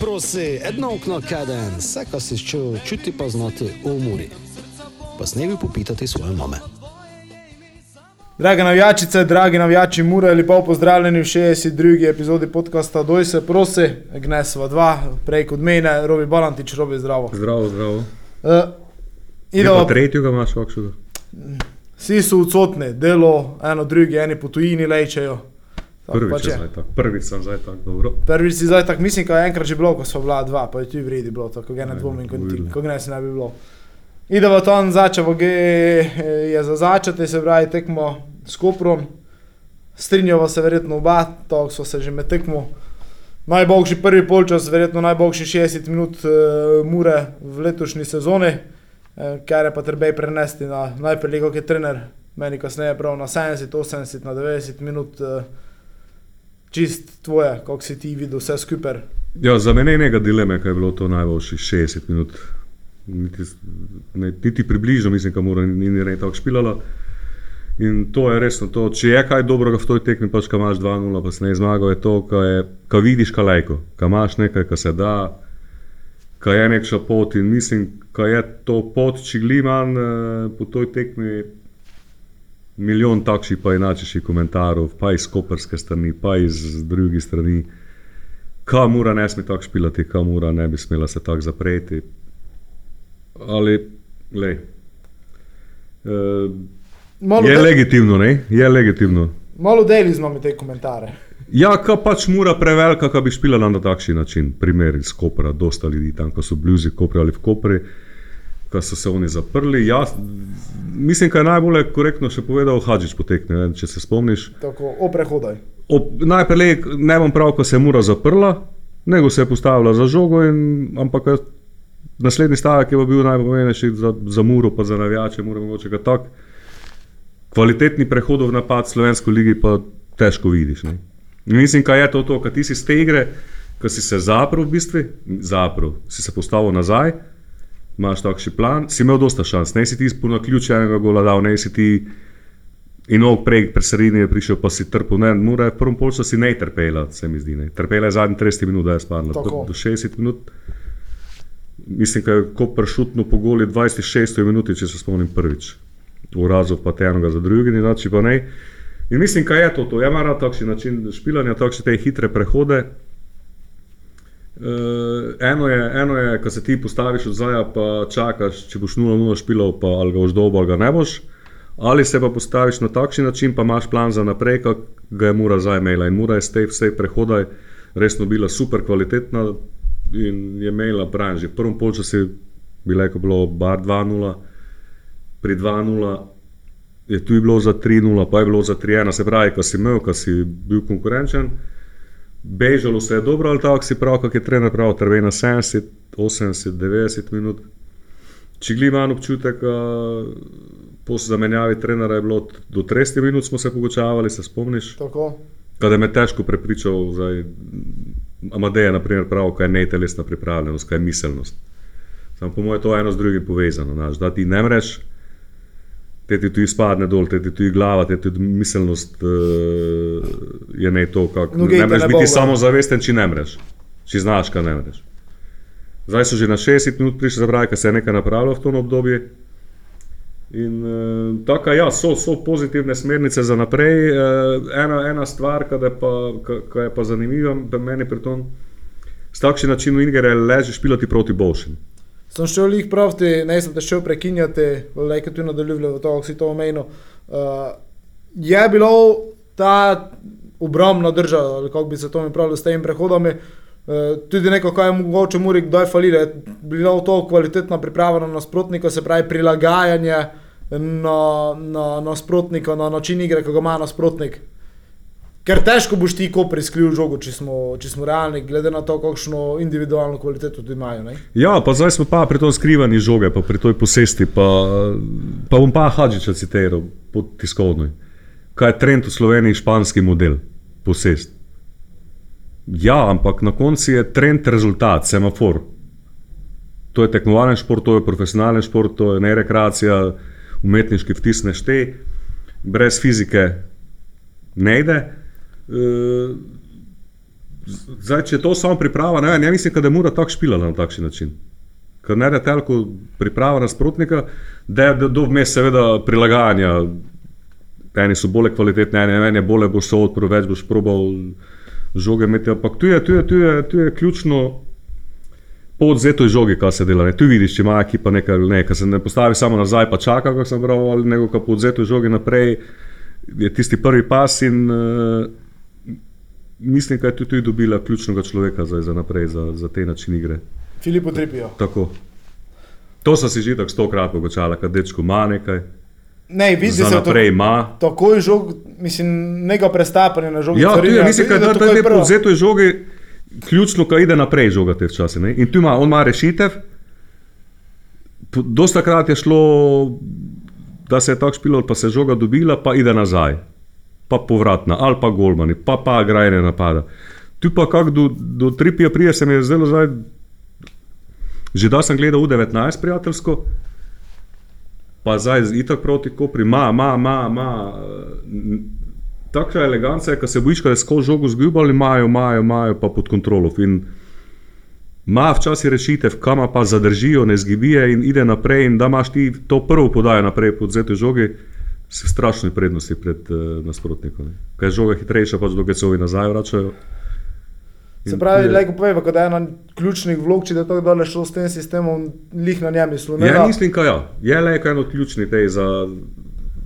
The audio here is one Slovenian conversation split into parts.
Prosi, edno okno kaden, vse, kar si čutil, čuti pa znati v umori. Pa snevi popitati svoje mame. Drage navijačice, dragi navijači, mura lepo pozdravljeni v 62. epizodi podcasta Doj se prosi, Gnesva 2, prej kot mene, Robi Balantič, Robi zdravo. Zdravo, zdravo. Uh, idemo, pa tretjega imaš kakšnega? vsi so odsotni, delo, eno, drugi, eni po tujini lečejo. Prvič pač. Prvič sem zdaj tako dobro. Prvič si zdaj tako, mislim, da je enkrat že bilo, ko smo bila dva, pa je tu vredi bilo, tako ga ne dvomim, kot ti, ko ne si ne bi bilo. Idemo tam začevo, G je za začeti, se pravi tekmo s Koprom. Strinjava se verjetno oba, tako so se že med tekmo. Najboljši prvi polčas, verjetno najboljši 60 minut uh, mure v letošnji sezoni, uh, kar je pa treba prenesti na najprej, kot je trener, meni kasneje prav na 70, 80, na 90 minut. Uh, čist tvoje, kako si ti videl vse skupaj. Ja, za mene je nekaj dileme, kaj je bilo to najboljši 60 minut. Niti, ne, niti približno, mislim, da mora ni ni ne tako špilala. In to je resno to. Če je kaj dobrega v toj tekmi, pač ko imaš 2-0, pa se ne zmaga, je to, ko vidiš kalajko, ko imaš nekaj, kar se da, ko je nekša pot in mislim, ko je to pot, če gliman eh, po toj tekmi. Milijon takšnih pa inačih komentarjev, pa iz koperske strani, pa iz drugih strani. Kaj mora ne sme tako špilati, kaj mora ne bi smela se tako zapreti. Ali, lej. Uh, Malo, je de, legitimno, ne? Je legitimno. malo deli z nami te komentarje. Ja, ka pač mora prevelika, da bi špilala na takšen način. Primer iz Kopra, dosta ljudi tam, ko so bluzi Kopri ali v Kopri, ko so se oni zaprli. Ja, mislim, da je najbolje korektno še povedal Hadžič potekne, ne, če se spomniš. Tako, oprehodaj. Ob, najprej ne bom prav, ko se je mura zaprla, nego se je postavila za žogo, in, ampak eh, naslednji stavek je bil najpomembnejši za, za muro, pa za navijače, mora mogoče ga tak. Kvalitetni prehod v napad slovensko ligi pa težko vidiš. Ne? In Mislim, kaj je to, to kad ti si iz te igre, ko si se zaprl v bistvu, zaprl, si se postavil nazaj, imaš takšen plan, si imel dosta šans, ne si ti po naključju enega gola dal, ne si ti In ovog prej, pri sredini je prišel, pa si trpel, ne, mora je v prvem polčasu si ne trpela, se mi zdi. Ne. Trpela je zadnji 30 minut, da je spadla. Do, do 60 minut. Mislim, da je Koper šutno po goli 26 minuti, če se spomnim prvič. Urazov pa te enega za drugim, inače pa ne. In mislim, kaj je to, to. Ja, mara takšen način špilanja, takšne te hitre prehode. Uh, eno je, eno je ko se ti postaviš od zaja, pa čakaš, če boš 0-0 špilal, pa ali ga boš dobil, ali ga ne boš. Ali se pa postaviš na takšen način, pa imaš plan za naprej, kot ga je mura zdaj imela. In mura je s tej vsej prehodaj resno bila super kvalitetna in je imela bran. Že v prvem polčasu je bilo, ko je bilo bar 2-0, pri 2-0 je tu bilo za 3-0, pa je bilo za 3-1, se pravi, ko si imel, ko si bil konkurenčen. Bežalo se je dobro, ali tako si prav, kot je trener prav, trve na 70, 80, 90 minut. Če gli imam občutek, uh, po zamenjavi trenera je bilo do 30 minut, smo se pogočavali, se spomniš. Tako. Kada me je težko prepričal, zdaj, Amadeja, naprimer, prav, kaj je netelesna pripravljenost, kaj je miselnost. Samo po mojem, to je eno z drugim povezano. Naš, da ti ne mreš, te ti tu izpadne dol, te ti tu glava, te ti miselnost uh, je ne to, kako Noge ne ne biti bo, samozavesten, če ne mreš, če znaš, kaj ne mreš. Zdaj so že na 60 minut prišli, zabravi, ker se je nekaj napravilo v tom obdobju. In uh, tako, ja, so, so pozitivne smernice za naprej. Uh, ena, ena stvar, ki je, pa, zanimiva, da meni pri tom, s takšnim načinom igre leži špilati proti boljšim. Sem šel jih pravti, ne sem te šel prekinjati, le kaj tu nadaljujemo, to si to omenil. Uh, je bilo ta obrambna drža, ali kako bi se to mi pravilo s temi prehodami, uh, tudi neko, kaj je mogoče Muri kdaj falilo, je bilo to kvalitetna priprava na nasprotnika, se pravi prilagajanje na, na nasprotnika, na način igre, ki ga ima nasprotnik. Ker težko boš ti ko priskril žogo, če smo, če smo realni, glede na to, kakšno individualno kvaliteto tudi imajo. Ne? Ja, pa zdaj smo pa pri tom skrivanju žoge, pa pri toj posesti. Pa, pa bom pa Hadžiča citiral po tiskovni. Kaj je trend v Sloveniji, španski model, posest. Ja, ampak na koncu je trend rezultat, semafor. To je tekmovalen šport, to je profesionalen šport, to je ne rekreacija, umetniški vtis ne štej, brez fizike ne ide. E, zdaj, če je to samo priprava, ne, ne mislim, da je mora tako špilala na takšen način. Ker ne da telko priprava nasprotnika, da je do vmes seveda prilagajanja. Eni so bolj kvalitetni, eni, eni bolje boš se odprl, več boš probal žoge imeti. Ampak tu je, tu je, tu je, tu je ključno po odzetoj žogi, kaj se dela. Ne. Tu vidiš, če ima ekipa nekaj ali ne, ker se ne postavi samo nazaj, pa čaka, kako sem bral, ali nego pa po odzetoj žogi naprej je tisti prvi pas in uh, mislim, da je tudi dobila ključnega človeka za, za naprej, za, za te način igre. Filipo Tripijo. Tako. To so si že tako stokrat pogočala, da dečko ima nekaj. Ne, vidi Za se naprej to. ima. Tako je žog, mislim, nekaj prestapanja na žogi. Ja, tu je, Carinja, mislim, vidi, da tako je je po prvo. odzetoj žogi ključno, kaj ide naprej žoga te včasih. ne. In tu ima, on ima rešitev. Dosta krat je šlo, da se je tako špilo, pa se je žoga dobila, pa ide nazaj. Pa povratna, ali pa golmani, pa pa grajne napada. Tu pa kak do, do tripija prije se mi je zdelo zdaj, že da sem gledal U19 prijateljsko, pa zdaj itak proti Kopri, ma, ma, ma, ma. eh, Takšna eleganca je, ko se bojiš, da je skozi žogo zgubali, imajo, imajo, imajo pa pod kontrolo. In ima včasih rešitev, kam pa zadržijo, ne zgibije in ide naprej. In da imaš ti to prvo podajo naprej pod zete žogi, si v strašni prednosti pred uh, nasprotnikom. Ker je žoga hitrejša, pač dogecovi nazaj vračajo. Se In pravi, tu je- lajko povej, da je ena ključnih vlog, če je tako dole šlo s tem sistemom, lih na njem mislil. ne Ja, da- mislim, da ja. je le eno od ključnih tej za,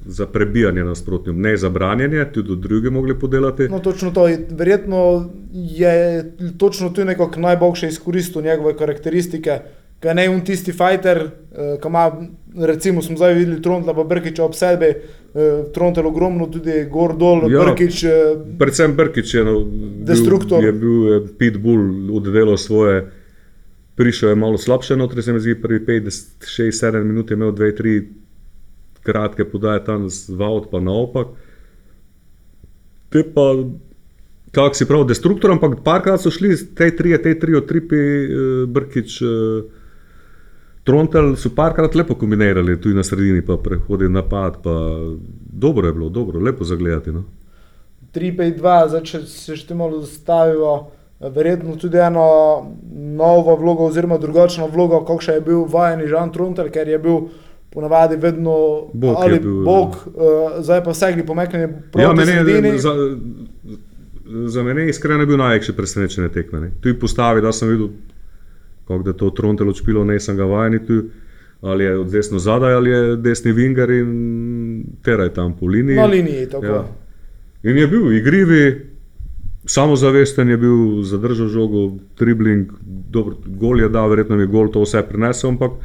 za prebijanje nasprotnim, ne za branjenje, tudi drugi mogli podelati. No, točno to. Verjetno je točno tu nekako najboljše izkoristil njegove karakteristike. Kaj ne on tisti fighter, eh, ki ima, recimo, smo zdaj videli Trontla pa Brkiča ob sebi, eh, Trontel ogromno, tudi gor dol, Ja. Brkič. Eh, Predvsem Brkič je, no, Destruktor. bil, je bil eh, pitbull, oddelal svoje. Prišel je malo slabše, notri se mi zdi, prvi 5, 6, 7 minut je imel 2, 3 kratke podaje tam z Vaut, pa naopak. Te pa, kako si prav, destruktor, ampak parkrat so šli, te tri, te tri, od tripi, eh, Brkič, eh, Trontel so parkrat lepo kombinirali, tu na sredini pa prehodi napad, pa dobro je bilo, dobro, lepo zagledati. No. 3-5-2, zdaj če se še malo zastavimo, verjetno tudi eno novo vlogo, oziroma drugačno vlogo, kot še je bil vajeni Žan Trunter, ker je bil ponavadi vedno Bog ali bil, ja. Bog, uh, zdaj pa vse gli pomekanje proti Ja, meni sredini. je, za, za mene je iskreno bil največji presenečenje tekme. Ne. Tu je postavi, da sem videl, kako da je to Trontel odšpilo, ne sem ga vajeni tu. Ali je od desno zadaj, ali je desni vinger in teraj tam po liniji. Na liniji, tako. Ja. In je bil igrivi, samozavesten je bil, zadržal žogo, dribling, dobro, gol je dal, verjetno mi je gol to vse prinesel, ampak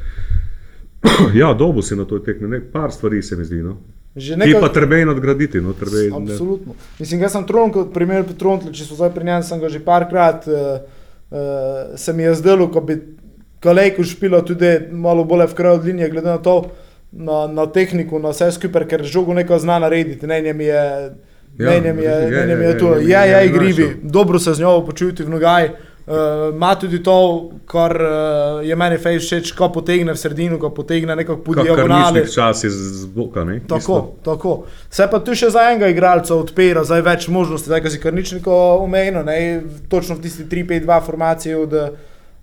ja, dobo si na to tekme, ne, par stvari se mi zdi. No. Že Nekaj... Ti pa treba nadgraditi. No, trebej, ne. Absolutno. Mislim, jaz sem Tronko, primer Trontla, če so zdaj pri njem, sem ga že parkrat, uh, uh, se mi je zdelo, ko bi Kalejko špilo tudi malo bolj v kraj od linije, glede na to, na, na tehniko, na vse skupaj, ker žogo neko zna narediti, ne njem je. Ja, Ja, Menjem je, je, je, menjem je, je to, je, je, je, je je igrivi, dobro se z njo počuti v nogaj. Uh, Ima tudi to, kar uh, je meni fej všeč, ko potegne v sredino, ko potegne nekako po Kar diagonali. čas iz z boka. Ne? Tako, Isto. tako. Se pa tu še za enega igralca odpira, zdaj več možnosti, zdaj, ko si karničniko omenil, ne, točno v tisti 3-5-2 formaciji od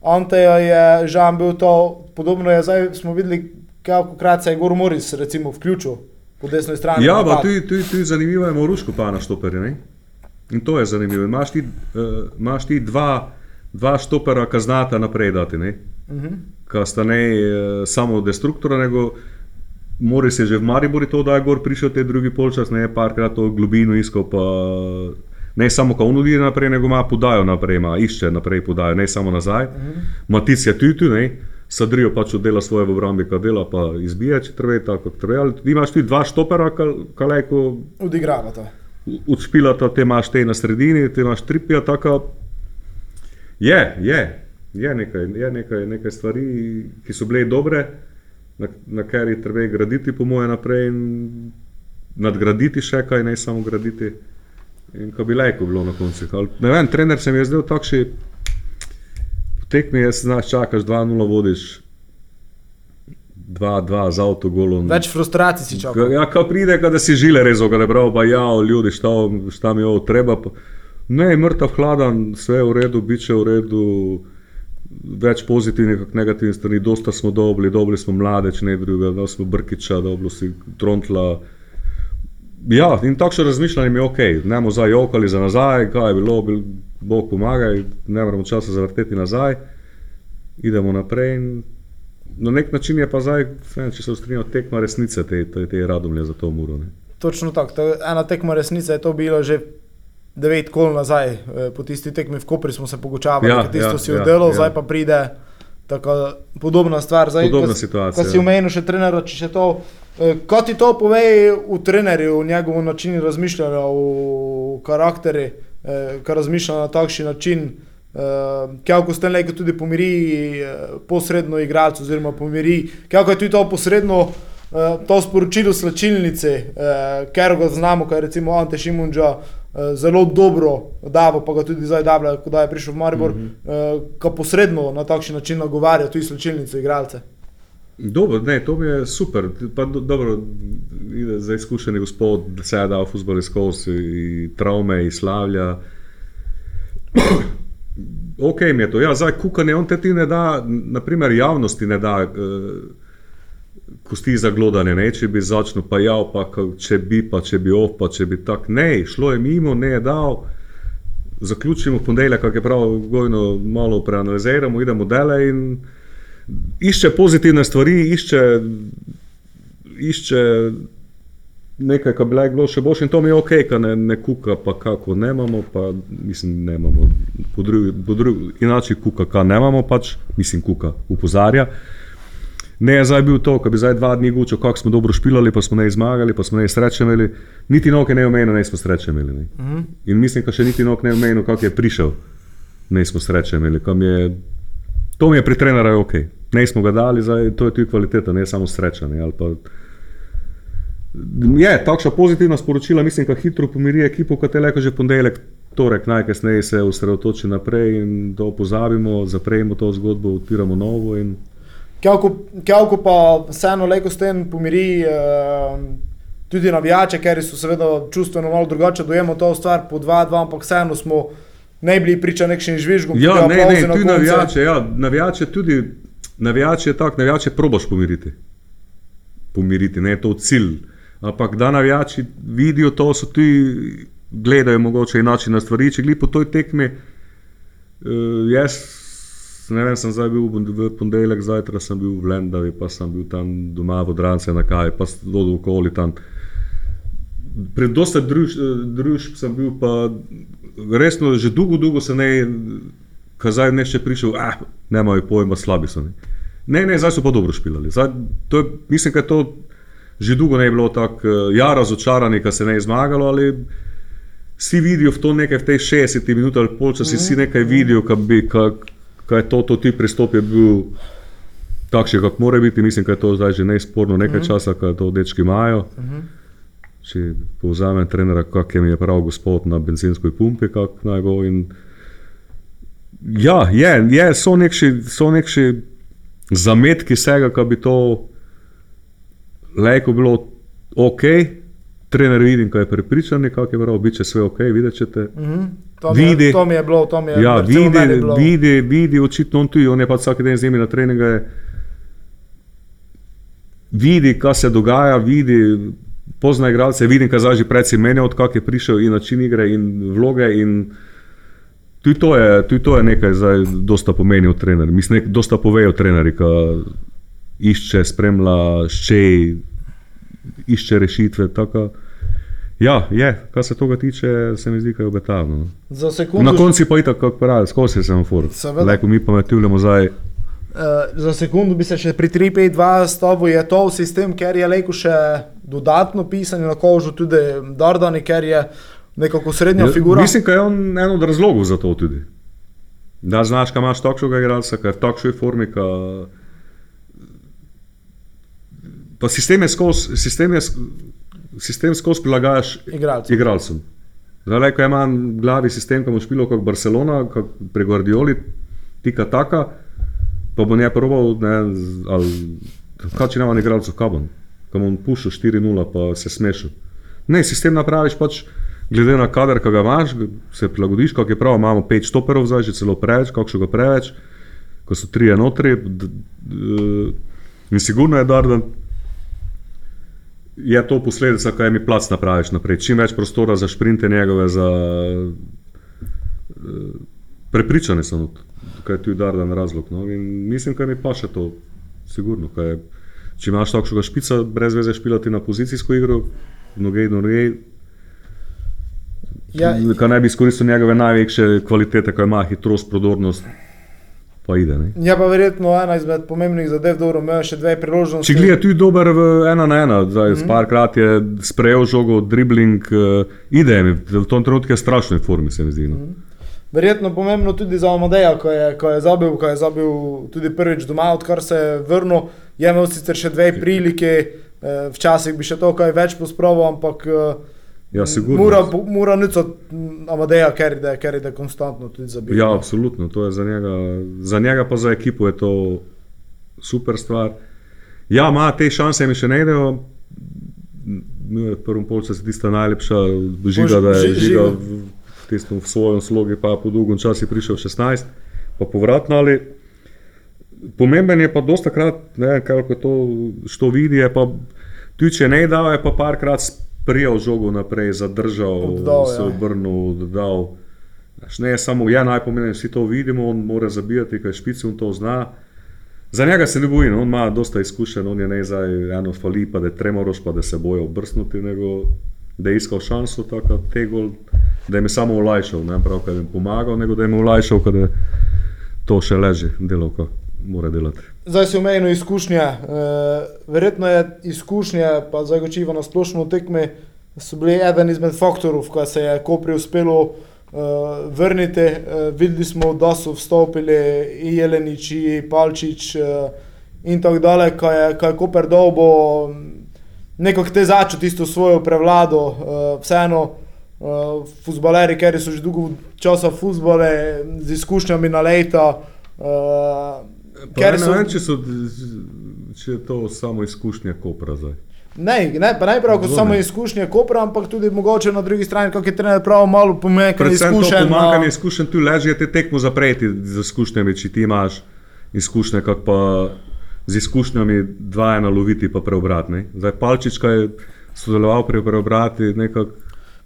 Anteja je Žan bil to, podobno je zdaj, smo videli, kako krat se je Gor Moris recimo vključil po desni strani. Ja, pa tu, je zanimivo, je Moruško pa na štoperje. Ne? In to je zanimivo. Imaš ti, uh, imaš ti dva, dva štopera, ki znata naprej dati. Ne? Uh -huh. Ka sta ne uh, samo destruktora, nego Moris je že v Mariboru to, da je gor prišel te drugi polčas, ne parkrat to globino iskal, pa ne samo ko nudi naprej, nego ima podajo naprej, ima išče naprej podajo, ne samo nazaj. Uh -huh. Matic je tu, tu, ne. Sadrijo pač oddela svoje v obrambi, kaj dela, pa izbija, če treba, tako kot treba. Ali imaš ti dva štopera, kalajko, Odigrava to. odšpilata, te imaš te na sredini, te imaš tripija, tako. Je, je, je, nekaj, je nekaj, nekaj stvari, ki so bile dobre, na, na kar je treba graditi, po mojem, naprej in nadgraditi še kaj, ne samo graditi. In ko bi lajko bilo na koncu. Ne vem, trener se mi je zdel takšen, tekmi je, znaš, čakaš 2-0 vodiš. 2-2 z avtogolom. Več frustracij si čakal. Ja, ko pride, da si žile rezal, da je prav, pa ja, ljudi, šta, šta mi je ovo treba. Pa, Ne, mrtev hladen, vse je v redu, bit je v redu, več pozitivnih, kot negativnih strani. Dosta smo dobili, dobili smo mlade, če ne drugega, da smo brkiča, dobili si trontla. Ja, in takšno razmišljanje mi je ok, ne bomo zdaj jokali za nazaj, kaj je bilo, bil, Bog pomagaj, ne moramo časa zavrteti nazaj, idemo naprej. In na nek način je pa zdaj, ne, če se ustrinjamo, tekma resnice te, te, te radomlje za to muro. Ne. Točno tako, to je ena tekma resnice je to bilo že devet kol nazaj, eh, po tisti tekmi v Kopri smo se pogočavali, Ja, ja, tisto ja, si ja, oddelal, ja. zdaj pa pride tako podobna stvar. Zdaj, Podobna ko si- situacija, Ko si ja. omenil še trenera, če še to, eh, ko ti to pove v trenerju, v njegovem načinu razmišljanja, v karakteri, eh, ko razmišlja na takšen način. Uh, Kako ste rekli, tudi pomiri uh, posredno igralce, oziroma pomiri, kako je tudi to posredno uh, to sporočilo slačilnice, uh, ker ga znamo, kaj recimo Ante Šimunča uh, zelo dobro davo, pa ga tudi zdaj davlja, ko je prišel v Maribor, mm -hmm. uh, ko posredno na takšen način nagovarja tudi slačilnice igralce. Dobro, ne, to mi je super. Pa, do, dobro, za izkušeni gospod, da se je dal futbol skozi, travme, slavlja. ok, mi je to. Ja, zdaj kukanje, on te ti ne da, naprimer, javnosti ne da. Uh, Kosti za glodanje, ne? če bi začel, pa ja, pa če bi, pa če bi off, pa če bi tak. Ne, šlo je mimo, ne je dal. Zaključimo ponedeljek, kako je prav, gojno malo preanaliziramo, idemo dalje in išče pozitivne stvari, išče, išče nekaj, kar bi lahko bilo še boljše. In to mi je ok, da ne, ne kuka, pa kako ne imamo, pa mislim, ne imamo. Po drugi, po drugi, inače kuka, kaj ne imamo, pač mislim, kuka upozarja. Ne je zdaj bil to, ko bi zdaj dva dni gučil, kako smo dobro špilali, pa smo ne zmagali, pa smo ne sreče imeli. Niti noke ne omenil, ne smo sreče imeli. Ne. Mhm. In mislim, da še niti nok ne omenil, kako je prišel, ne smo sreče imeli. Je, to mi je pri trenerju ok. Ne smo ga dali, zdaj, to je tudi kvaliteta, ne samo sreča. Ne, pa, je takšna pozitivna sporočila, mislim, da hitro pomiri ekipo, kot je rekel že ponedeljek, torek, najkasneje se osredotoči naprej in to pozabimo, zapremo to zgodbo, odpiramo novo. In, Kjavko pa vseeno leko s tem pomiri uh, tudi navijače, ker so seveda čustveno malo drugače dojemo to stvar po 2-2, ampak vseeno smo ne bili priča nekšnim žvižgom. Ja, ne, ne, na tudi koncu. navijače, ja, navijače tudi, navijače je tako, navijače probaš pomiriti. Pomiriti, ne je to cilj. Ampak da navijači vidijo to, so tudi gledajo mogoče inače na stvari. Če gli po toj tekmi, uh, jaz ne vem, sem zdaj bil v ponedeljek zjutraj, sem bil v Lendavi, pa sem bil tam doma v Drance na kaj, pa do okoli tam. Pred dosta druž, družb sem bil, pa resno, že dolgo, dolgo se ne, kazaj ne še prišel, ah, ne imajo pojma, slabi so. Ne, ne, ne zdaj so pa dobro špilali. Zdaj, to je, mislim, da je to že dolgo ne bilo tako, eh, ja, razočarani, ker se ne je zmagalo, ali vsi vidijo v to nekaj v tej 60 minutah ali polčasi, vsi nekaj vidijo, kaj bi, kaj je to, to ti pristop je bil takšen, kot mora biti. Mislim, da je to zdaj že nesporno nekaj časa, kaj to dečki imajo. Če povzamem trenera, kak je mi je prav gospod na benzinskoj pumpi, kako naj go. In... Ja, je, je, so nekši, so nekši zametki vsega, kar bi to lahko bilo ok. Trener vidim, kaj je prepričan, kako je prav, bit će sve ok, vidjet ćete. Mhm. To, mi je, Vidi. to mi je bilo, to mi je Ja, vidi, bilo. vidi, vidi, očitno on tudi, on je pa vsak dan z njimi na treningu. je- Vidi, kaj se dogaja, vidi, pozna igralce, vidim, kaj zdaj že predvsem menja, od kak je prišel in način igre in vloge. In tudi to je, tudi to je nekaj, zdaj dosta pomeni od trenerja. Mislim, dosta pove o trenerju, ki išče, spremlja, ščej, išče rešitve. Tako, ja, je, kar se tega tiče, se mi zdi, da je obetavno. Sekundo, Na koncu pa itak, kako pravi, skozi je semafor. Seveda. Leko mi pametujemo zdaj. Uh, za sekundu bi se še pri 3-5-2 stavil, je to sistem, ker je leko še dodatno pisanje na kožu, tudi Dardani, ker je nekako srednja Ja, figura. Mislim, da je on en od razlogov za to tudi. Da znaš, kaj imaš takšnega igralca, kaj je v takšni formi. Ka... Pa sistem je skozi, sistem je, sk- sistem skozi prilagajaš Igralcem. igralcem. Zdaj, ko imam v glavi sistem, ki bo špilo kot Barcelona, kot pri Guardioli, tika taka, pa bo ne probal, ne, ali kaj če nema igralcev kabon, kam on pušil 4-0, pa se smešil. Ne, sistem napraviš pač glede na kader, ki ga imaš, se prilagodiš, kako je prav, imamo pet štoperov zdaj, že celo preveč, kakšnega preveč, ko so tri enotri. d- d- In sigurno je dar, da je to posledica, kaj mi plac napraviš naprej. Čim več prostora za šprinte njegove, za eh, prepričane sem, kaj je tu dardan razlog. No? In mislim, kaj mi pa še to, sigurno. Kaj, če imaš takšnega špica, brez veze špilati na pozicijsko igro, noge, noge, Ja, Kaj naj bi izkoristil njegove največje kvalitete, kaj ima hitrost, prodornost, pa ide. Ne? je pa verjetno ena izmed pomembnih zadev, da ima še dve priložnosti. Če gleda, tu je dober v ena na ena, zdaj, mm. parkrat je sprejel žogo, dribling, uh, ide mi, v tom trenutku je strašno formi, se mi zdi. No. Mm. Verjetno pomembno tudi za Amadeja, ko je, ko je zabil, ko je zabil tudi prvič doma, odkar se je vrnil. Je imel sicer še dve prilike, eh, včasih bi še to kaj več pospravil, ampak eh, Ja, sigurno. mora, mora nico Amadeja, ker ker ide konstantno tudi zabil. Ja, absolutno, to je za njega, za njega pa za ekipo je to super stvar. Ja, ima te šanse, mi še ne idejo. V prvem polčasu je tista najlepša žiga, da je Ži- žiga v, tistem, v svojem slogi, pa po dolgem času je prišel 16, pa povratno ali. Pomemben je pa dosta krat, ne, kako to, što vidi, je pa tudi če ne dal, je pa parkrat prijel žogo naprej, zadržal, Oddal, se ja. obrnil, dodal. Znaš, ne samo ja, najpomembnejše, vsi to vidimo, on mora zabijati, kaj špici on to zna. Za njega se ne bojim, on ima dosta izkušenj, on je ne zdaj eno fali, pa da je tremoroš, pa da se bojo obrsnuti, nego da je iskal šanso, tako da te gol, da je samo olajšal, ne prav, da jim je pomagal, nego da jim je olajšal, da je to še leži, delovka mora delati. Zdaj si omenil izkušnje. Uh, verjetno je izkušnje, pa zagočivo na splošno v tekmi, so bili eden izmed faktorov, ko se je Kopri uspelo uh, vrniti. Uh, videli smo, da so vstopili i Jelenič, i Palčič uh, in tako dalje, ko je, ko je Koper dolbo nekako te začel tisto svojo prevlado, uh, vseeno. Uh, Fuzbaleri, ker so že dolgo časa fuzbole z izkušnjami na leta, uh, Ker ne vem, če, so, če je to samo izkušnja Kopra zdaj. Ne, ne, pa najprej kot Zunaj. samo izkušnje Kopra, ampak tudi mogoče na drugi strani, kako je trener prav malo pomenjkanje Predvsem to izkušenj. pomankanje na- izkušenj, tu leži te tekmo zapreti z izkušnjami, če ti imaš izkušnje, kako pa z izkušnjami dva ena loviti, pa preobratni. Zdaj Palčič, ki je sodeloval pri preobrati, nekako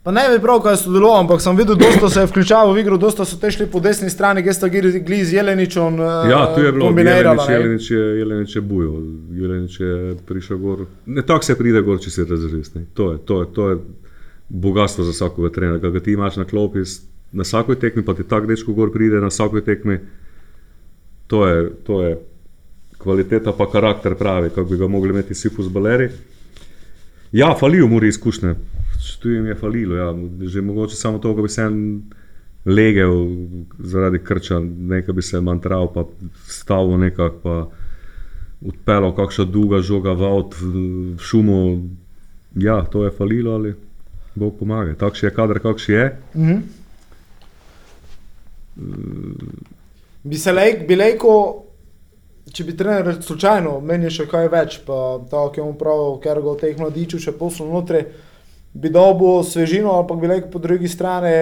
Pa ne bi prav, kaj sodeloval, ampak sem videl, da se je vključeval v igro, dosta so te šli po desni strani, gdje sta gli z Jeleničem. Ja, tu je bilo kombinirala. Jelenič. Jelenič je, Jelenič je bujal, Jelenič je prišel gor. Ne tako se pride gor, če si razresen. To je, to, je, to je bogatstvo za vsakega trenera. Kaj ga ti imaš na klopi, na vsakoj tekmi, pa ti tak dečko gor pride na vsakoj tekmi. To je, to je kvaliteta, pa karakter pravi, kako bi ga mogli imeti vsi fuzbaleri. Ja, falijo mu izkušnje, tu jim je falilo. Ja. Že mogoče samo to, da bi se en legel zaradi krča, nekaj bi se mantral, pa stavil nekako, pa odpeljal kakšna dolga žoga v avt, v, šumu. Ja, to je falilo ali Bog pomaga. Takšen je kader, kakšen je. Mhm. Bi se lejk, bi lejko, če bi trener slučajno menil še kaj več, pa tako je mu prav, ker ga v teh mladiču še poslo notri, bi dobil svežino, ampak bi lejko po drugi strani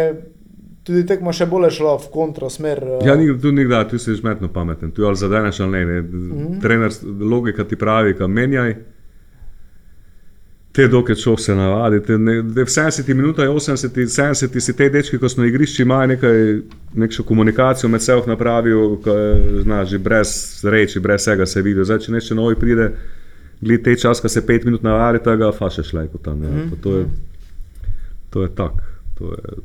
tudi tekma še bolje šla v kontrasmer. eh. Ja, ni, tu nikdar, tu si žmetno pameten, tu ali zadeneš ali ne. ne. Mm -hmm. Trener, logika ti pravi, kam menjaj. Te doke čo se navadi, te ne, v 70 minutah, 80, 70 si te dečki, ko so na igrišču, imajo nekaj, nekšo komunikacijo med seboj napravijo, znaš, že brez reči, brez vsega se vidi. Zdaj, če nešče novi pride, gled te čas, ko se pet minut navadi, tega fašeš lajko tam. Ja. Mm -hmm. to, je, to je tak. To je,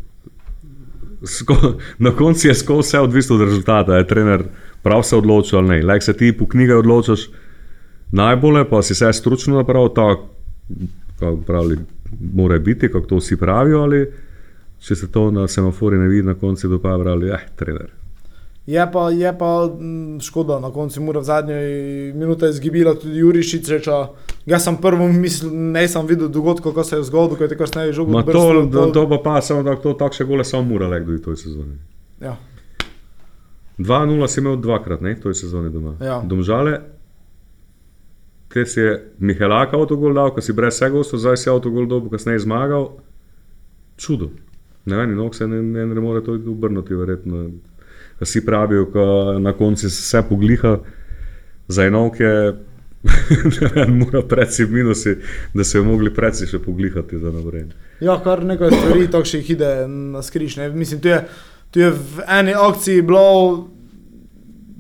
Sko, na koncu je skozi vse odvisno od rezultata. Je trener prav se odločil ali ne. Lek se ti po knjigi odločiš najbolje, pa si vse stručno napravil tako, kako pravi, mora biti, kako to vsi pravijo. Ali če se to na semafori ne vidi, na koncu dopa pravi, eh, trener. Je pa, je pa mm, škoda, na koncu mora v zadnji minuti izgibila tudi Jurišič. Jaz sem prvo mislil, ne sem videl dogodka, ko se je zgodil, ko je tako snaj žogo. Ma to, to, to pa pa samo tako, to takšne gole samo mora lek do toj sezone. Ja. 2-0 si imel dvakrat, ne, toj sezoni doma. Ja. Domžale, te si je Mihelaka avtogol dal, ko si brez vsega ostal, zdaj si avtogol dobil, kasneje zmagal. Čudo. Ne, vem, nog se ne, ne, ne more to obrniti, verjetno. Vsi pravijo, da na koncu se vse pogliha, za enovke mora predsi minusi, da so jo mogli predsi še poglihati za naprej. Ja, kar nekaj stvari takšnih ide na skriž. Ne. Mislim, tu je, tu je v eni akciji bilo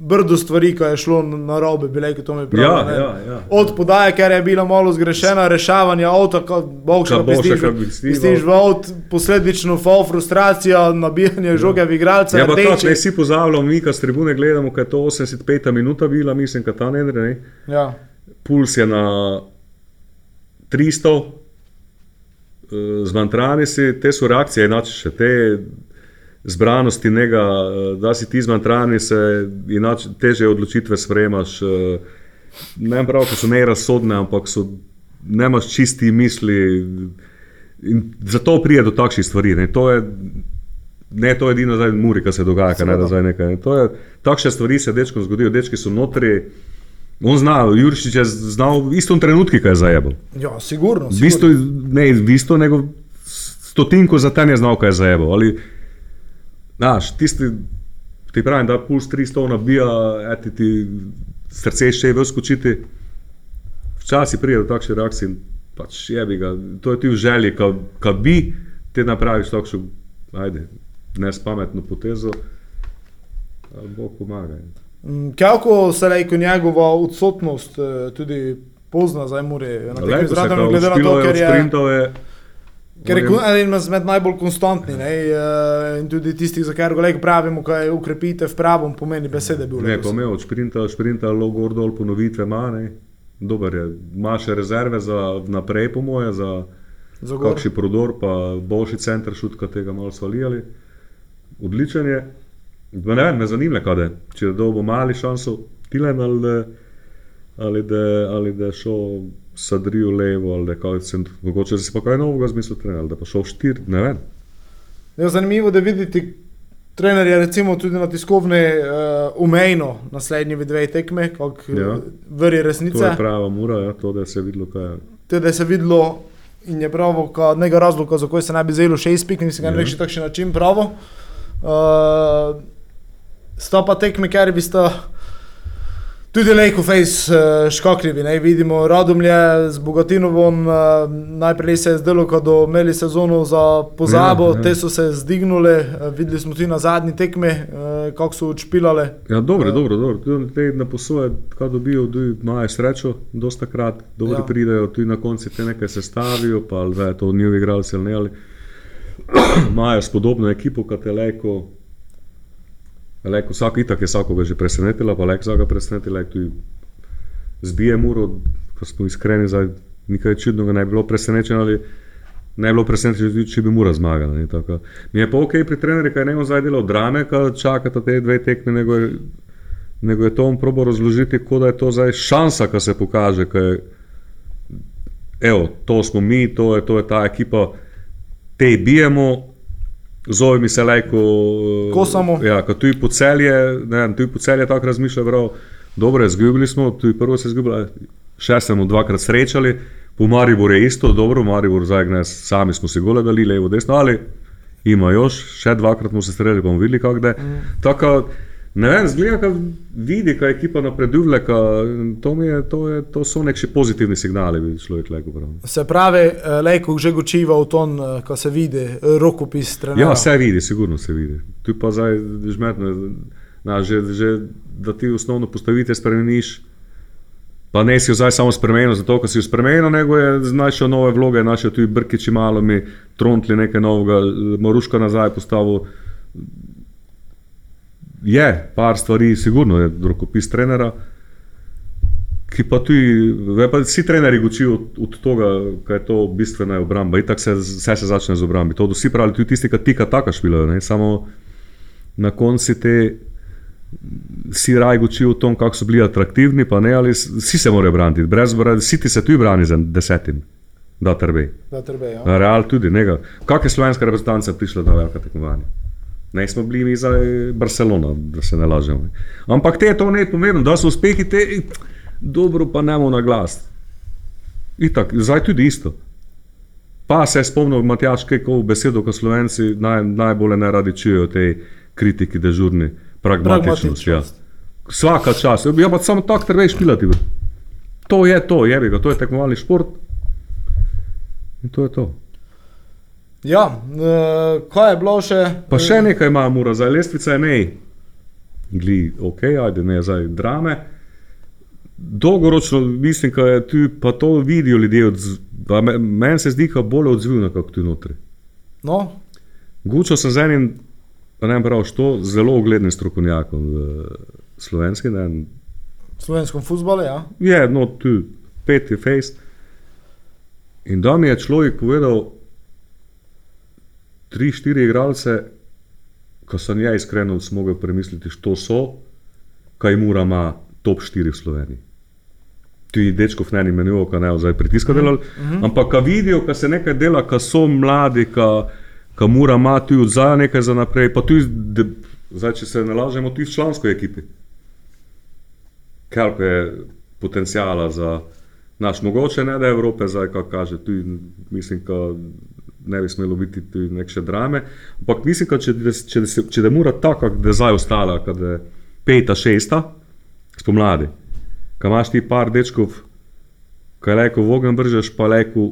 brdo stvari, ki je šlo na robe, bile, to mi pravijo. Ja, ja, ja. Od podaje, ker je bila malo zgrešena, rešavanje avta, kot boš Bovša, pistiš, ka bi stival. pistiš v avt, posledično fal frustracija, nabijanje žoge v igralce. Ja, tako, ne si pozavljamo, mi, ki s tribune gledamo, kaj je to 85 minuta bila, mislim, kaj ta ne gre. Ja. Puls je na 300, eh, zmantrani si, te so reakcije, inače še te zbranosti, njega, eh, da si ti zmantrani, se inače teže odločitve sprejemaš. eh, Ne vem prav, ko so nerazsodne, ampak so, nemaš čisti misli. In zato pride do takšnih stvari. Ne. To je, ne, to je edino zdaj Muri, kar se dogaja, kaj ne da zdaj nekaj. Ne. To je, takšne stvari se dečkom zgodijo, dečki so notri. On zna, Juršič je znal v istem trenutku, kaj je zajebal. ja, sigurno. V bistvu, ne v bistvu, nego stotinko za ten je znal, kaj je zajebal. Ali, znaš, tisti, ti pravim, da puls 300 nabija, eti ti srce še je skočiti. Včasih pride do takšnih reakcij, pač je bi ga, to je ti v želji, kad bi ti napraviš takšno, ajde, nespametno potezo, Bog pomaga. Mm, Kako se reče njegova odsotnost, eh, tudi pozna zdaj Muri, na tem izražanju, glede na to, ker je. Je Ker je eden izmed najbolj konstantnih ne, in tudi tistih, za kar ga pravimo, kaj ukrepite v pravom pomeni besede. Bil Ne, pa imel od sprinta, sprinta, lo gor dol, ponovitve ima, ne. Dober je, ima še rezerve za naprej, po moje, za Za kakšen prodor, pa boljši center šutka tega malo svalijali. Odličen je. Ne vem, me zanima, kaj je. Če da bo mali šanso, Tilen ali ali da je šel sadriju levo, ali je kaj, sem, mogoče da si pa kaj novega zmislil, trener, ali da pa šel štir, ne vem. Je zanimivo, da vidite trenerja recimo tudi na tiskovni uh, umejno naslednji dve tekme, kako Ja. ja. vrje To resnice. je prava mura, ja, to da se je videlo, kaj je. Te, da je se videlo in je pravo, nekaj razloga, zakaj se ne bi zelo šest pik, mislim, da Ja. ne reči takšen način pravo. Uh, sta pa tekme, ker bi sta tudi lejko face uh, škakljivi. Ne? Vidimo Radomlje z Bogatinovom, uh, najprej se je zdelo, da so imeli sezono za pozabo, Ja, ja, te so se zdignile, uh, videli smo tudi na zadnji tekmi, uh, kako so odšpilale. Ja, dobro, dobro, dobro. Tudi Te na posoje, kaj dobijo, tudi imajo srečo, dosta krat, dobro ja. Pridejo, tudi na koncu te nekaj sestavijo, pa ali je to njihovi igralci ali ne. Ali. Imajo spodobno ekipo, kot je Leko. Leko vsak itak je vsakoga že presenetila, pa Leko vsaka presenetila, Leko tudi zbije muro, ko smo iskreni, zdaj nekaj čudnega ne bi bilo presenečeno ali ne bi bilo presenečeno, tudi če bi mura zmagala. ne, tako. Mi je pa ok pri trenerju, kaj ne on zdaj delal drame, kaj čakata te dve tekme, nego je, nego je to on probo razložiti, kot da je to zdaj šansa, ki se pokaže, kaj evo, to smo mi, to je, to je ta ekipa, te bijemo, zove mi se lajko. Ja, ko tu je po celje, ne vem, tu je po celje tako razmišlja, prav, dobro, izgubili smo, tu je prvo se izgubili, še smo dvakrat srečali, po Mariboru je isto, dobro, Maribor zdaj ne, sami smo si gole dali, levo, desno, ali ima još, še dvakrat smo se streljali, bomo videli, kako je. Mm. Tako, ne vem, zgleda, kad vidi, kaj ekipa napreduje, to, je, to, je, to so neki pozitivni signali, bi človek rekel. Se pravi, eh, Lejko že gočiva v ton, eh, ko se vidi eh, rokopis trenera. Ja, se vidi, sigurno se vidi. Tu pa zdaj žmetno, na, že, že, da ti osnovno postavitev spremeniš. Pa ne si jo zdaj samo spremenil, zato ker si jo spremenil, nego je znašel nove vloge, našel tudi Brkiči malo mi, Trontli nekaj novega, Moruška nazaj postavil. Je, par stvari, sigurno je rokopis trenera. Ki pa tudi, pa vsi trenerji učijo od, od tega, kaj je to bistvena obramba. Itak se vse se začne z obrambi. To vsi pravijo, tudi tisti, ki tika taka špilajo. Ne? Samo na koncu te vsi raj učijo o tom, kako so bili atraktivni, pa ne, ali vsi se morajo braniti. Brez brati, vsi ti se tudi brani za desetim, da trbe. Da trbe, ja. Real tudi, ne. Kako je slovenska reprezentanca prišla na velika tekmovanja? Ne smo bili mi za Barcelona, da se ne lažemo. Ampak te to ne pomeni, da so uspehi te, dobro pa nemo na glas. Itak, zdaj tudi isto. Pa se je spomnil Matjaš Kekov besedo, ko slovenci naj, najbolj ne radi čujejo tej kritiki dežurni, pragmatičnosti. Ja. Vsaka čas, ja, pa samo tako treba špilati. To je to, je ga, to je tekmovalni šport. In to je to. Ja, uh, kaj je bilo še? Pa še nekaj ima, mora, zdaj lestvica je nej. Gli, ok, ajde, ne zdaj drame. Dolgoročno mislim, da je tu pa to vidijo ljudje. Odz... me- Meni se zdi, da bolj odzivno, kot tu notri. No, Gučal sem z enim, pa ne vem prav, što, zelo uglednim strokovnjakom v slovenski, ne vem, v slovenskem futbalu, ja. je no tu, peti face. In da mi je človek povedal, tri, štiri igralce, ko sem jaz iskreno mogel premisliti, što so, kaj mora ima top 4 v Sloveniji. Ti dečkov ne imenujejo, kaj ne zdaj pritiska delali, uh -huh. ampak ko vidijo, da se nekaj dela, ko so mladi, ko mora ima tu odzaj nekaj za naprej, pa de, zdaj, če se ne lažemo, tudi v člansko ekipi. Koliko je potencijala za naš, mogoče ne da Evrope, zdaj, kako kaže, tu mislim, da ne bi smelo biti tu neke drame. Ampak mislim, da če, če, če, če da mora tako, da je zdaj ostala, da je peta, šesta, spomladi, ko imaš ti par dečkov, ki leko v ogen bržeš, pa leko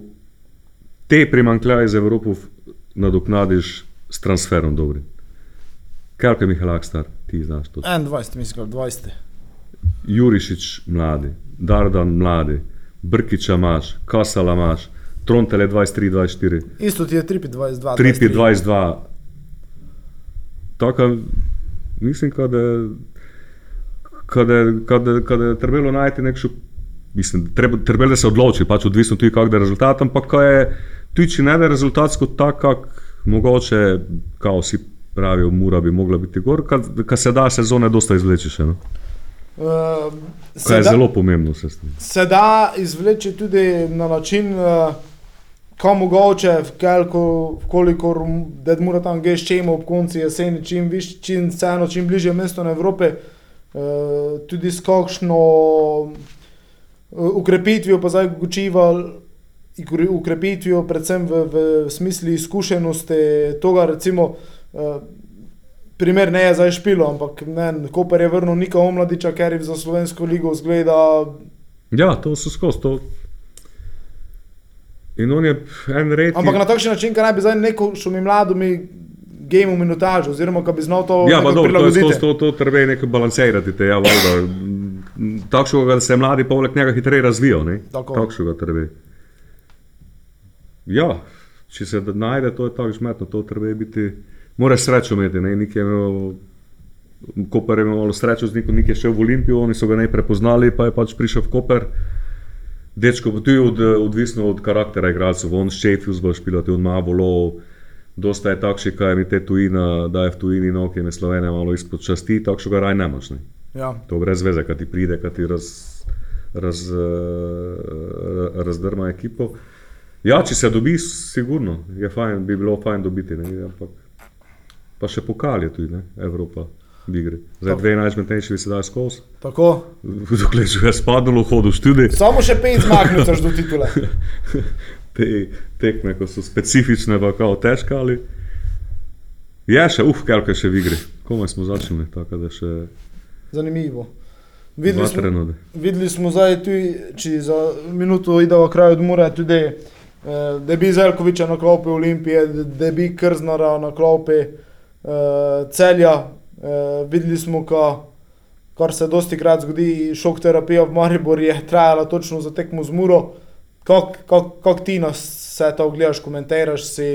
te primankljaje iz Evrope nadoknadiš s transferom dobrim. Kaj je Mihalak star, ti znaš to? 21, mislim, 20. Jurišič mladi, Dardan mladi, Brkiča imaš, Kasala imaš, Trontele 23-24, Isto ti je 3-22. 3-22. Tako, mislim, da kada, kada, kada je trebalo najti nekšo, mislim, treba, trebalo da se odloči, pač odvisno tudi kak je rezultat, ampak ko je tudi, če ne da je rezultatsko tak, kak mogoče, kao si pravijo, mura bi mogla biti gor, kad se da sezone dosta izvleči še. No? Uh, Kar je da, zelo pomembno se s tem. se da izvleči tudi na način, uh, ko mogoče, koliko, kolikor da mora tam geš čemu ob koncu jeseni, čim, viš, čim, vseeno, čim bližje mesto na Evrope, uh, tudi s kakšno uh, ukrepitvijo pa zdaj učival, ukrepitvijo predvsem v, v smislu izkušenosti toga, recimo, uh, primer ne je zdaj špilo, ampak ne, Koper je vrnil Nika Omladiča, ker je za slovensko ligo zgleda Ja, to so skozi. In on je en red. Ampak na takšen način, da naj bi zdaj neko šumi mlado mi game v minutažu, oziroma da bi znal to Ja, pa dobro, to, skozi to, to treba je nekaj balansirati, te, ja, valjda. Takšnega, da se mladi poleg njega hitreje razvijajo, ne? Tako. Takšnega treba. Ja, če se najde, to je tako žmetno, to treba biti, mora srečo imeti, ne, nek je imel, Koper je imel srečo z nekom, nek je šel v Olimpijo, oni so ga ne prepoznali, pa je pač prišel v Koper. Dečko, tu je od, odvisno od karaktera igralcev, on Sheffield bo špilati, on ima volo, dosta je takšnih, kaj mi te tujina, da je v tujini, no, ki je Slovenija malo izpod časti, takšnega raj nemaš. Ne. Ja. To brez veze, kad ti pride, kad ti raz, raz, eh, razdrma ekipo. Ja, če se dobi, sigurno, je fajn, bi bilo fajn dobiti, ne, ampak pa še pokal je tudi, ne, Evropa v igri. Zdaj dve najzmetnejši bi se dali skozi, Tako. dokler že je spadalo, hodil študi. Samo še pet zmagnut, do titule. te tekme, ko so specifične, pa kao težke ali. Je še, uf, kaj še v igri. Komaj smo začeli, tako da še Zanimivo. Videli smo, videli smo zdaj tudi, če za minuto idemo kraj odmora, tudi eh, da bi Zelkoviča na klopi Olimpije, da bi Krznara na klopi eh, celja. Eh, videli smo, ka, kar se dosti krat zgodi, šok terapija v Mariboru je trajala točno za tekmo z Muro. Kako kak, kak ti na vse to gledaš, komentiraš si?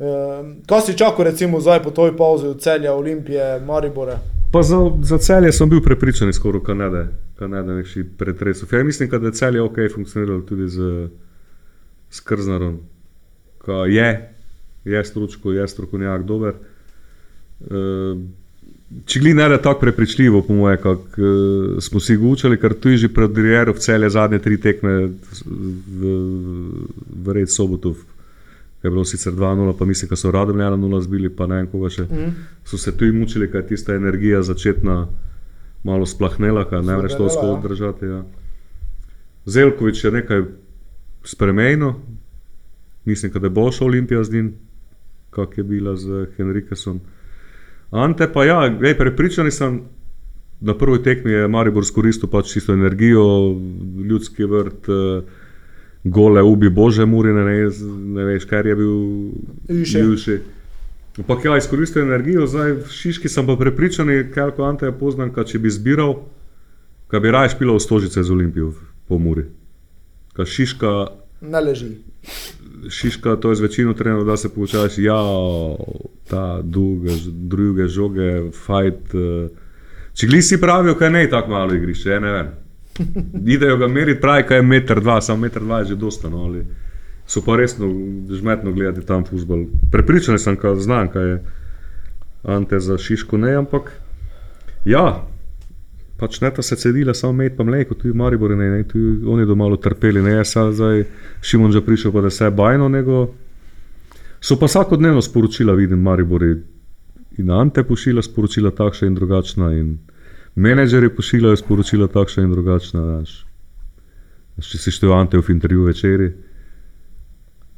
Eh, kaj si čakal recimo zdaj po toj pauzi od celja, Olimpije, Maribore? Pa za, za celje sem bil prepričan, skoraj Kanade, Kanade nekši pretresov. Ja, mislim, da je celje ok funkcioniralo tudi z, z Krznarom. Ka je, je stročko, je strokovnjak dober. E, če gli ne da tako prepričljivo, po moje, kak e, smo si ga učili, ker tu je že pred Riero v celje zadnje tri tekme v, v red sobotov. Je bilo sicer 2-0, pa mislim, da so Radomljana 0 zbili, pa ne vem koga še. Mm. So se tu mučili, kaj tista energija začetna malo splahnela, kaj ne moreš to skozi ja. držati. Ja. Zelkovič je nekaj spremenil, mislim, da je boljša Olimpija z njim, kak je bila z Henrikesom. Ante pa ja, ej, prepričani sem, na prvi tekmi je Maribor skoristil pač čisto energijo, ljudski vrt, eh, gole ubi Bože Murine, ne, ne veš, kar je bil. Juše. Ampak ja, izkoristil energijo, zdaj v Šiški sem pa prepričan, ker ko Ante je poznan, ka če bi zbiral, ka bi raje špilal stožice z Olimpijo v- po Muri. Ka Šiška, Ne leži. Šiška, to je z večino trenerov, da se poučaš, ja, ta dolge, druge žoge, fajt. eh. Če glisi pravijo, kaj ne je tako malo igrišče, ja, ne vem. Idejo ga meriti, pravi, kaj je meter dva, samo meter dva je že dosta. No, ali so pa resno žmetno gledati tam futbol. Prepričan sem, kaj znam, kaj je Ante za Šiško, ne, ampak ja. Pač ne ta se cedila, samo med pa mleko, tu je Maribor, ne, ne, tu oni do malo trpeli, ne, jaz sam zdaj Šimon že prišel, pa da se je bajno, nego so pa vsakodnevno sporočila, vidim, Maribori in Ante pošilja sporočila takšna in drugačna in menedžeri pošiljajo sporočila takšna in drugačna. Veš, Če si štel Ante v intervju večeri,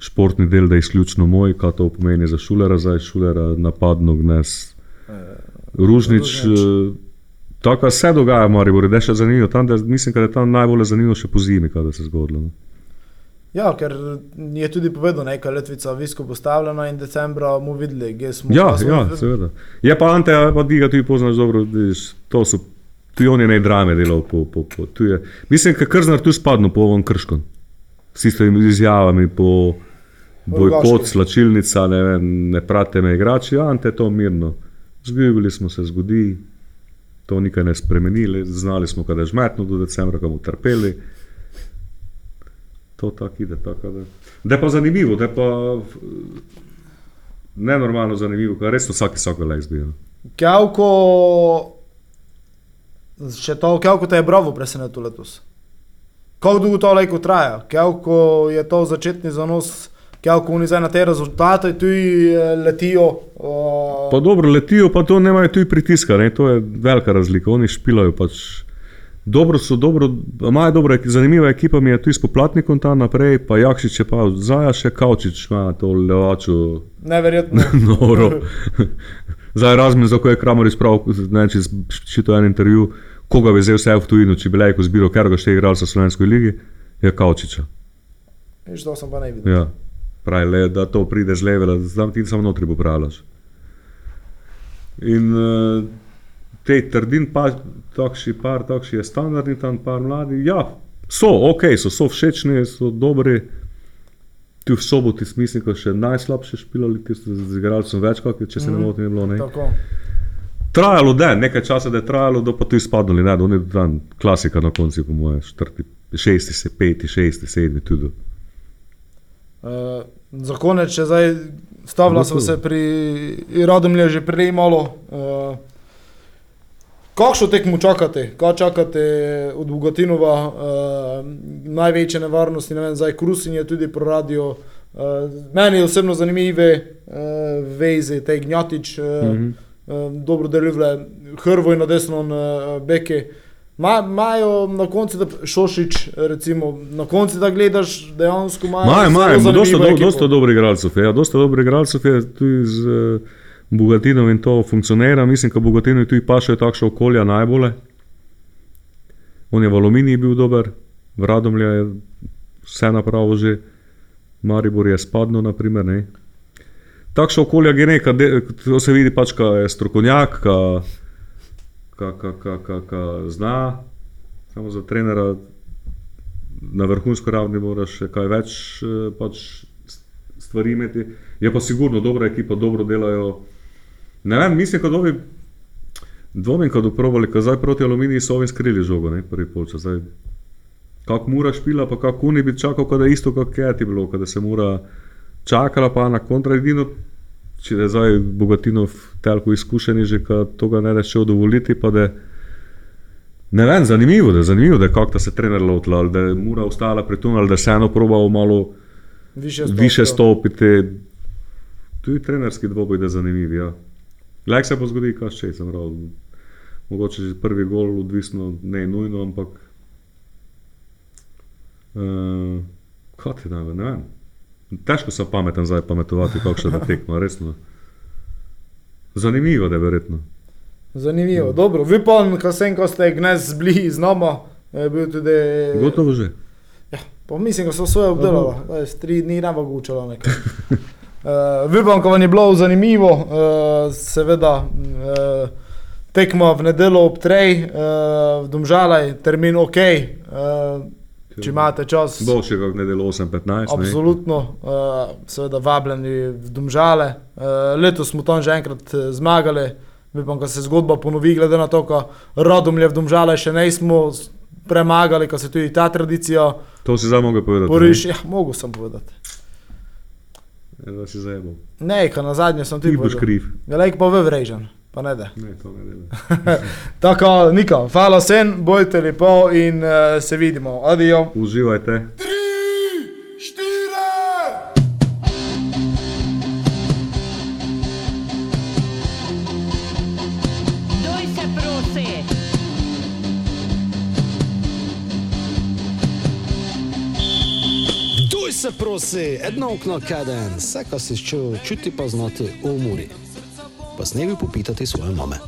športni del, da je izključno moj, kaj to pomeni za šulera, zdaj šulera napadno gnes. Ružnič, Ružnič. Eh, tako se dogaja v Mariboru, da je še zanimivo. Tam, da, mislim, da je tam najbolj zanimivo še po zimi, kaj se je zgodilo. no. Ja, ker je tudi povedal, da je letvica visko postavljena in decembra mu videli, kje smo. Ja, smo- ja, seveda. Je pa Ante, pa ti ga tudi poznaš dobro, to so, tu je on je naj drame delal. Po, po, po, je. Mislim, da krznar tu spadno po ovom krškom. S istimi izjavami po bojkot, slačilnica, ne, vem, ne prate me igrači, ja, Ante to mirno. Zgubili smo se, zgodi, to nikaj ne spremenili, znali smo, kada je žmetno do decembra, kam utrpeli. To tako ide. Tako, da. da je pa zanimivo, da je pa nenormalno zanimivo, ker res vsak vsak le izbira. Kjavko, še to, kjavko te je bravo presenetil letos. Kako dolgo to lajko traja? Kjavko je to začetni zanos, kjavko oni zdaj na te rezultate tu letijo. Uh, Pa dobro, letijo, pa to nemajo tu pritiska, ne? to je velika razlika. Oni špilajo pač. Dobro so, dobro, imajo dobro, zanimiva ekipa mi je tu s poplatnikom tam naprej, pa Jakšič je pa zaja še Kaučič, ima to levačo Neverjetno. noro. Zdaj razmin, za ko je Kramor izpravil, ne vem, če si to en intervju, koga bi vzel vse v tujino, če bi lajko zbiral, ker ga še igral za Slovensko ligi, je Kaučiča. Viš, to sem pa ne videl. Ja. Pravi, le, da to pride z levela, znam ti samo notri popravljaš. In uh, te trdin, pa takšni par, takšni je standardni, tam par mladi. Ja, so, ok, so, so všečni, so dobri. Tu v soboti, mislim, da še najslabše špilali, ki so z igralcem več, kot če se ne Mhm. motim, je bilo. Ne? Tako. Trajalo je, nekaj časa da je trajalo, da pa tu izpadli, ne, da oni dan klasika na koncu, po moje, četrti, šesti, se, peti, šesti, sedmi, tudi. Uh, za konec, če zdaj stavila smo to. se pri Radomlju že prej malo. Uh, Kakšno tekmo čakate? Kaj čakate od Bogatinova? Uh, največje nevarnosti, ne vem, zdaj Krusin je tudi pro radio. Uh, meni je osebno zanimive uh, veze, te gnjatič, uh, mm. -hmm. uh, dobro deluje, Hrvoj na desno, uh, beke. Imajo na koncu, da Šošič, recimo, na koncu, da gledaš, dejansko imajo. Maj, zelo maj, zanimivo dosta, do, dosta dobrih igralcev je. Ja, dosta dobrih igralcev je tudi z uh, Bogatinom in to funkcionira. Mislim, da Bogatinu tudi paše takšno okolje najbolje. On je v Aluminiji bil dober, v Radomlju je vse napravo že, Maribor je spadno, naprimer. Ne. Takšno okolje je nekaj, to se vidi pač, ka je strokovnjak, ka, ka zna, samo za trenera na vrhunsko ravni moraš kaj več eh, pač stvari imeti. Je pa sigurno dobra ekipa, dobro delajo. Ne vem, mislim, da bi dvomim, da bi provali, ker zdaj proti aluminiji so ovim skrili žogo, ne prvi polčas. Zdaj, Kako mora špila, pa kako oni bi čakal, da je isto, kot je ti bilo, da se mora čakala pa na kontra edino. Če je zdaj Bogatinov telko izkušen, že ka tega ne reče dovoliti, pa da ne vem, zanimivo, da je zanimivo, da je kako da se trener lotila, ali da je mura ostala pri tem, ali da se eno probal malo Više, više stopiti. Tudi trenerski dvoboj je zanimiv. Ja. Lek se bo zgodil, kaj če sem prav. Mogoče že prvi gol, odvisno, ne nujno, ampak. Uh, kaj ti da, ne vem. Težko sem pameten zdaj pametovati, kakšno je tekmo, resno. Zanimivo, je verjetno. Zanimivo. Dobro, vi pa, ko sem, ko ste gnez bili z nama, je bil tudi. Gotovo že. Ja, pa mislim, da so svoje obdelali, da je tri dni ne mogočalo nekaj. Uh, Vibam, ko vam je bilo zanimivo, uh, seveda uh, tekmo v nedeljo ob trej, uh, v Domžalaj, termin ok, uh, če imate čas. Boljše kot nedeljo 8-15. Absolutno, uh, seveda vabljeni v Domžale. Uh, letos smo tam že enkrat eh, zmagali, vipam, ko se zgodba ponovi, glede na to, ko Radomlje v Domžale še nismo premagali, ko se tudi ta tradicija To si zdaj mogel povedati. poriš. Ja, mogo sem povedati. Ne, da si zajebal. Ne, ko na zadnje sem ti Ti boš kriv. Velik pa vevrežen, pa ne da. Ne, to ne dela. Tako, Niko, hvala sen, bojte lepo in uh, se vidimo. Adijo. Uživajte. Doj se prosi! Duj se prosi, jedno okno kaden, vse, kar si čutil, čuti pa znati v umori. Pa s nebi popitati svoje mame.